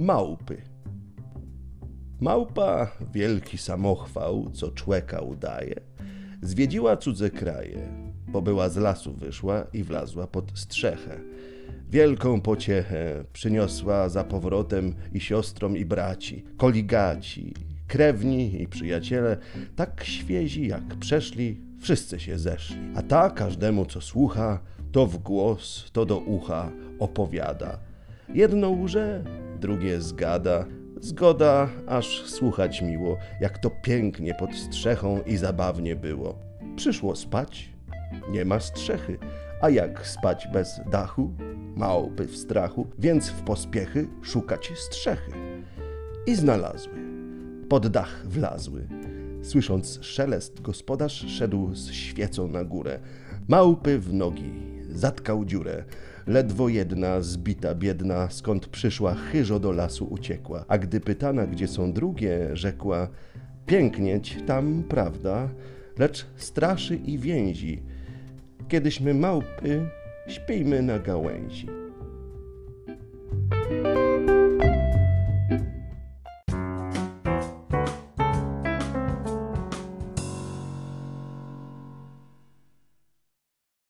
Małpy. Małpa, wielki samochwał, co człeka udaje, zwiedziła cudze kraje, bo była z lasu wyszła i wlazła pod strzechę. Wielką pociechę przyniosła za powrotem i siostrom i braci, koligaci, krewni i przyjaciele, tak świezi jak przeszli, wszyscy się zeszli. A ta każdemu co słucha, to w głos, to do ucha opowiada. Jedno łże, drugie zgada, zgoda, aż słuchać miło, jak to pięknie pod strzechą i zabawnie było. Przyszło spać, nie ma strzechy, a jak spać bez dachu? Małpy w strachu, więc w pospiechy szukać strzechy. I znalazły. Pod dach wlazły. Słysząc szelest, gospodarz szedł z świecą na górę. Małpy w nogi, zatkał dziurę. Ledwo jedna, zbita, biedna, skąd przyszła, chyżo do lasu uciekła. A gdy pytana, gdzie są drugie, rzekła: Pięknieć tam, prawda, lecz straszy i więzi. Kiedyśmy małpy, śpijmy na gałęzi.